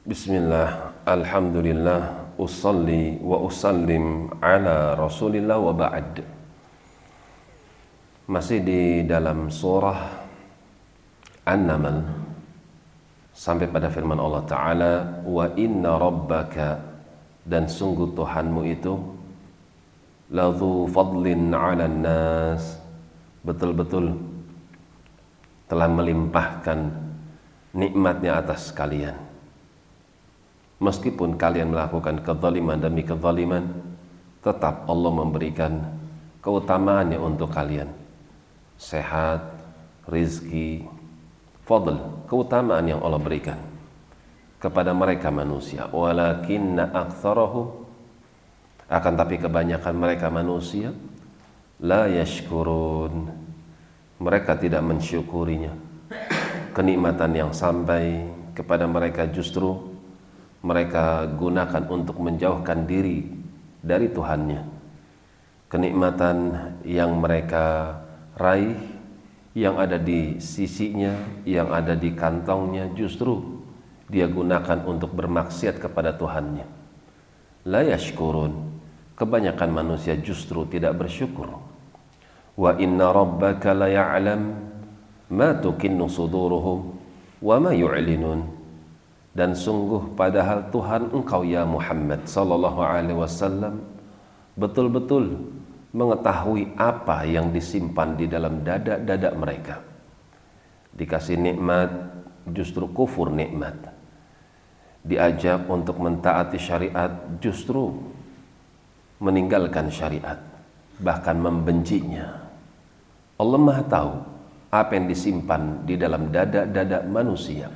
Bismillah, Alhamdulillah, usalli wa usallim ala rasulillah wa ba'd. Masih di dalam surah An-Naml Sampai pada firman Allah Ta'ala Wa inna rabbaka Dan sungguh Tuhanmu itu Ladhu fadlin ala nas Betul-betul Telah melimpahkan Nikmatnya atas kalian Meskipun kalian melakukan kezaliman demi kezaliman, tetap Allah memberikan keutamaannya untuk kalian. Sehat, rizki, fadl, keutamaan yang Allah berikan kepada mereka manusia. Walakinna aktsarahum akan tapi kebanyakan mereka manusia la yashkurun. Mereka tidak mensyukurinya. Kenikmatan yang sampai kepada mereka justru mereka gunakan untuk menjauhkan diri dari Tuhannya. Kenikmatan yang mereka raih, yang ada di sisinya, yang ada di kantongnya, justru dia gunakan untuk bermaksiat kepada Tuhannya. La yashkurun. Kebanyakan manusia justru tidak bersyukur. Wa inna rabbaka la ya'lam ma tukinnu suduruhum wa ma yu'linun dan sungguh padahal Tuhan engkau ya Muhammad sallallahu alaihi wasallam betul-betul mengetahui apa yang disimpan di dalam dada-dada mereka. Dikasih nikmat justru kufur nikmat. Diajak untuk mentaati syariat justru meninggalkan syariat, bahkan membencinya. Allah Maha tahu apa yang disimpan di dalam dada-dada manusia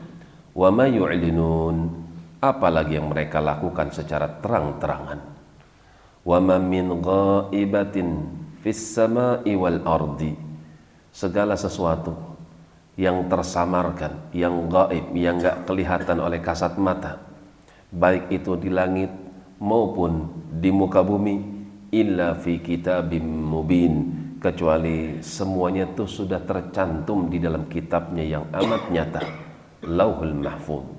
wa ma yu'linun. Apalagi yang mereka lakukan secara terang-terangan. Wa ma min ghaibatin fis sama'i wal ardi. Segala sesuatu yang tersamarkan yang gaib yang enggak kelihatan oleh kasat mata baik itu di langit maupun di muka bumi illa fi kitabim mubin. Kecuali semuanya itu sudah tercantum di dalam kitabnya yang amat nyata lauhul mahfud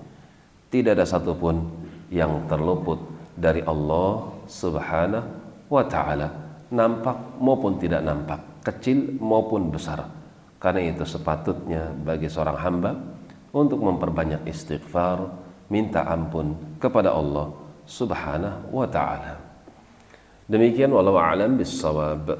tidak ada satupun yang terluput dari Allah subhanahu wa ta'ala. Nampak maupun tidak nampak kecil maupun besar. Karena itu sepatutnya bagi seorang hamba untuk memperbanyak istighfar minta ampun kepada Allah subhanahu wa ta'ala. Demikian walau alam bisawab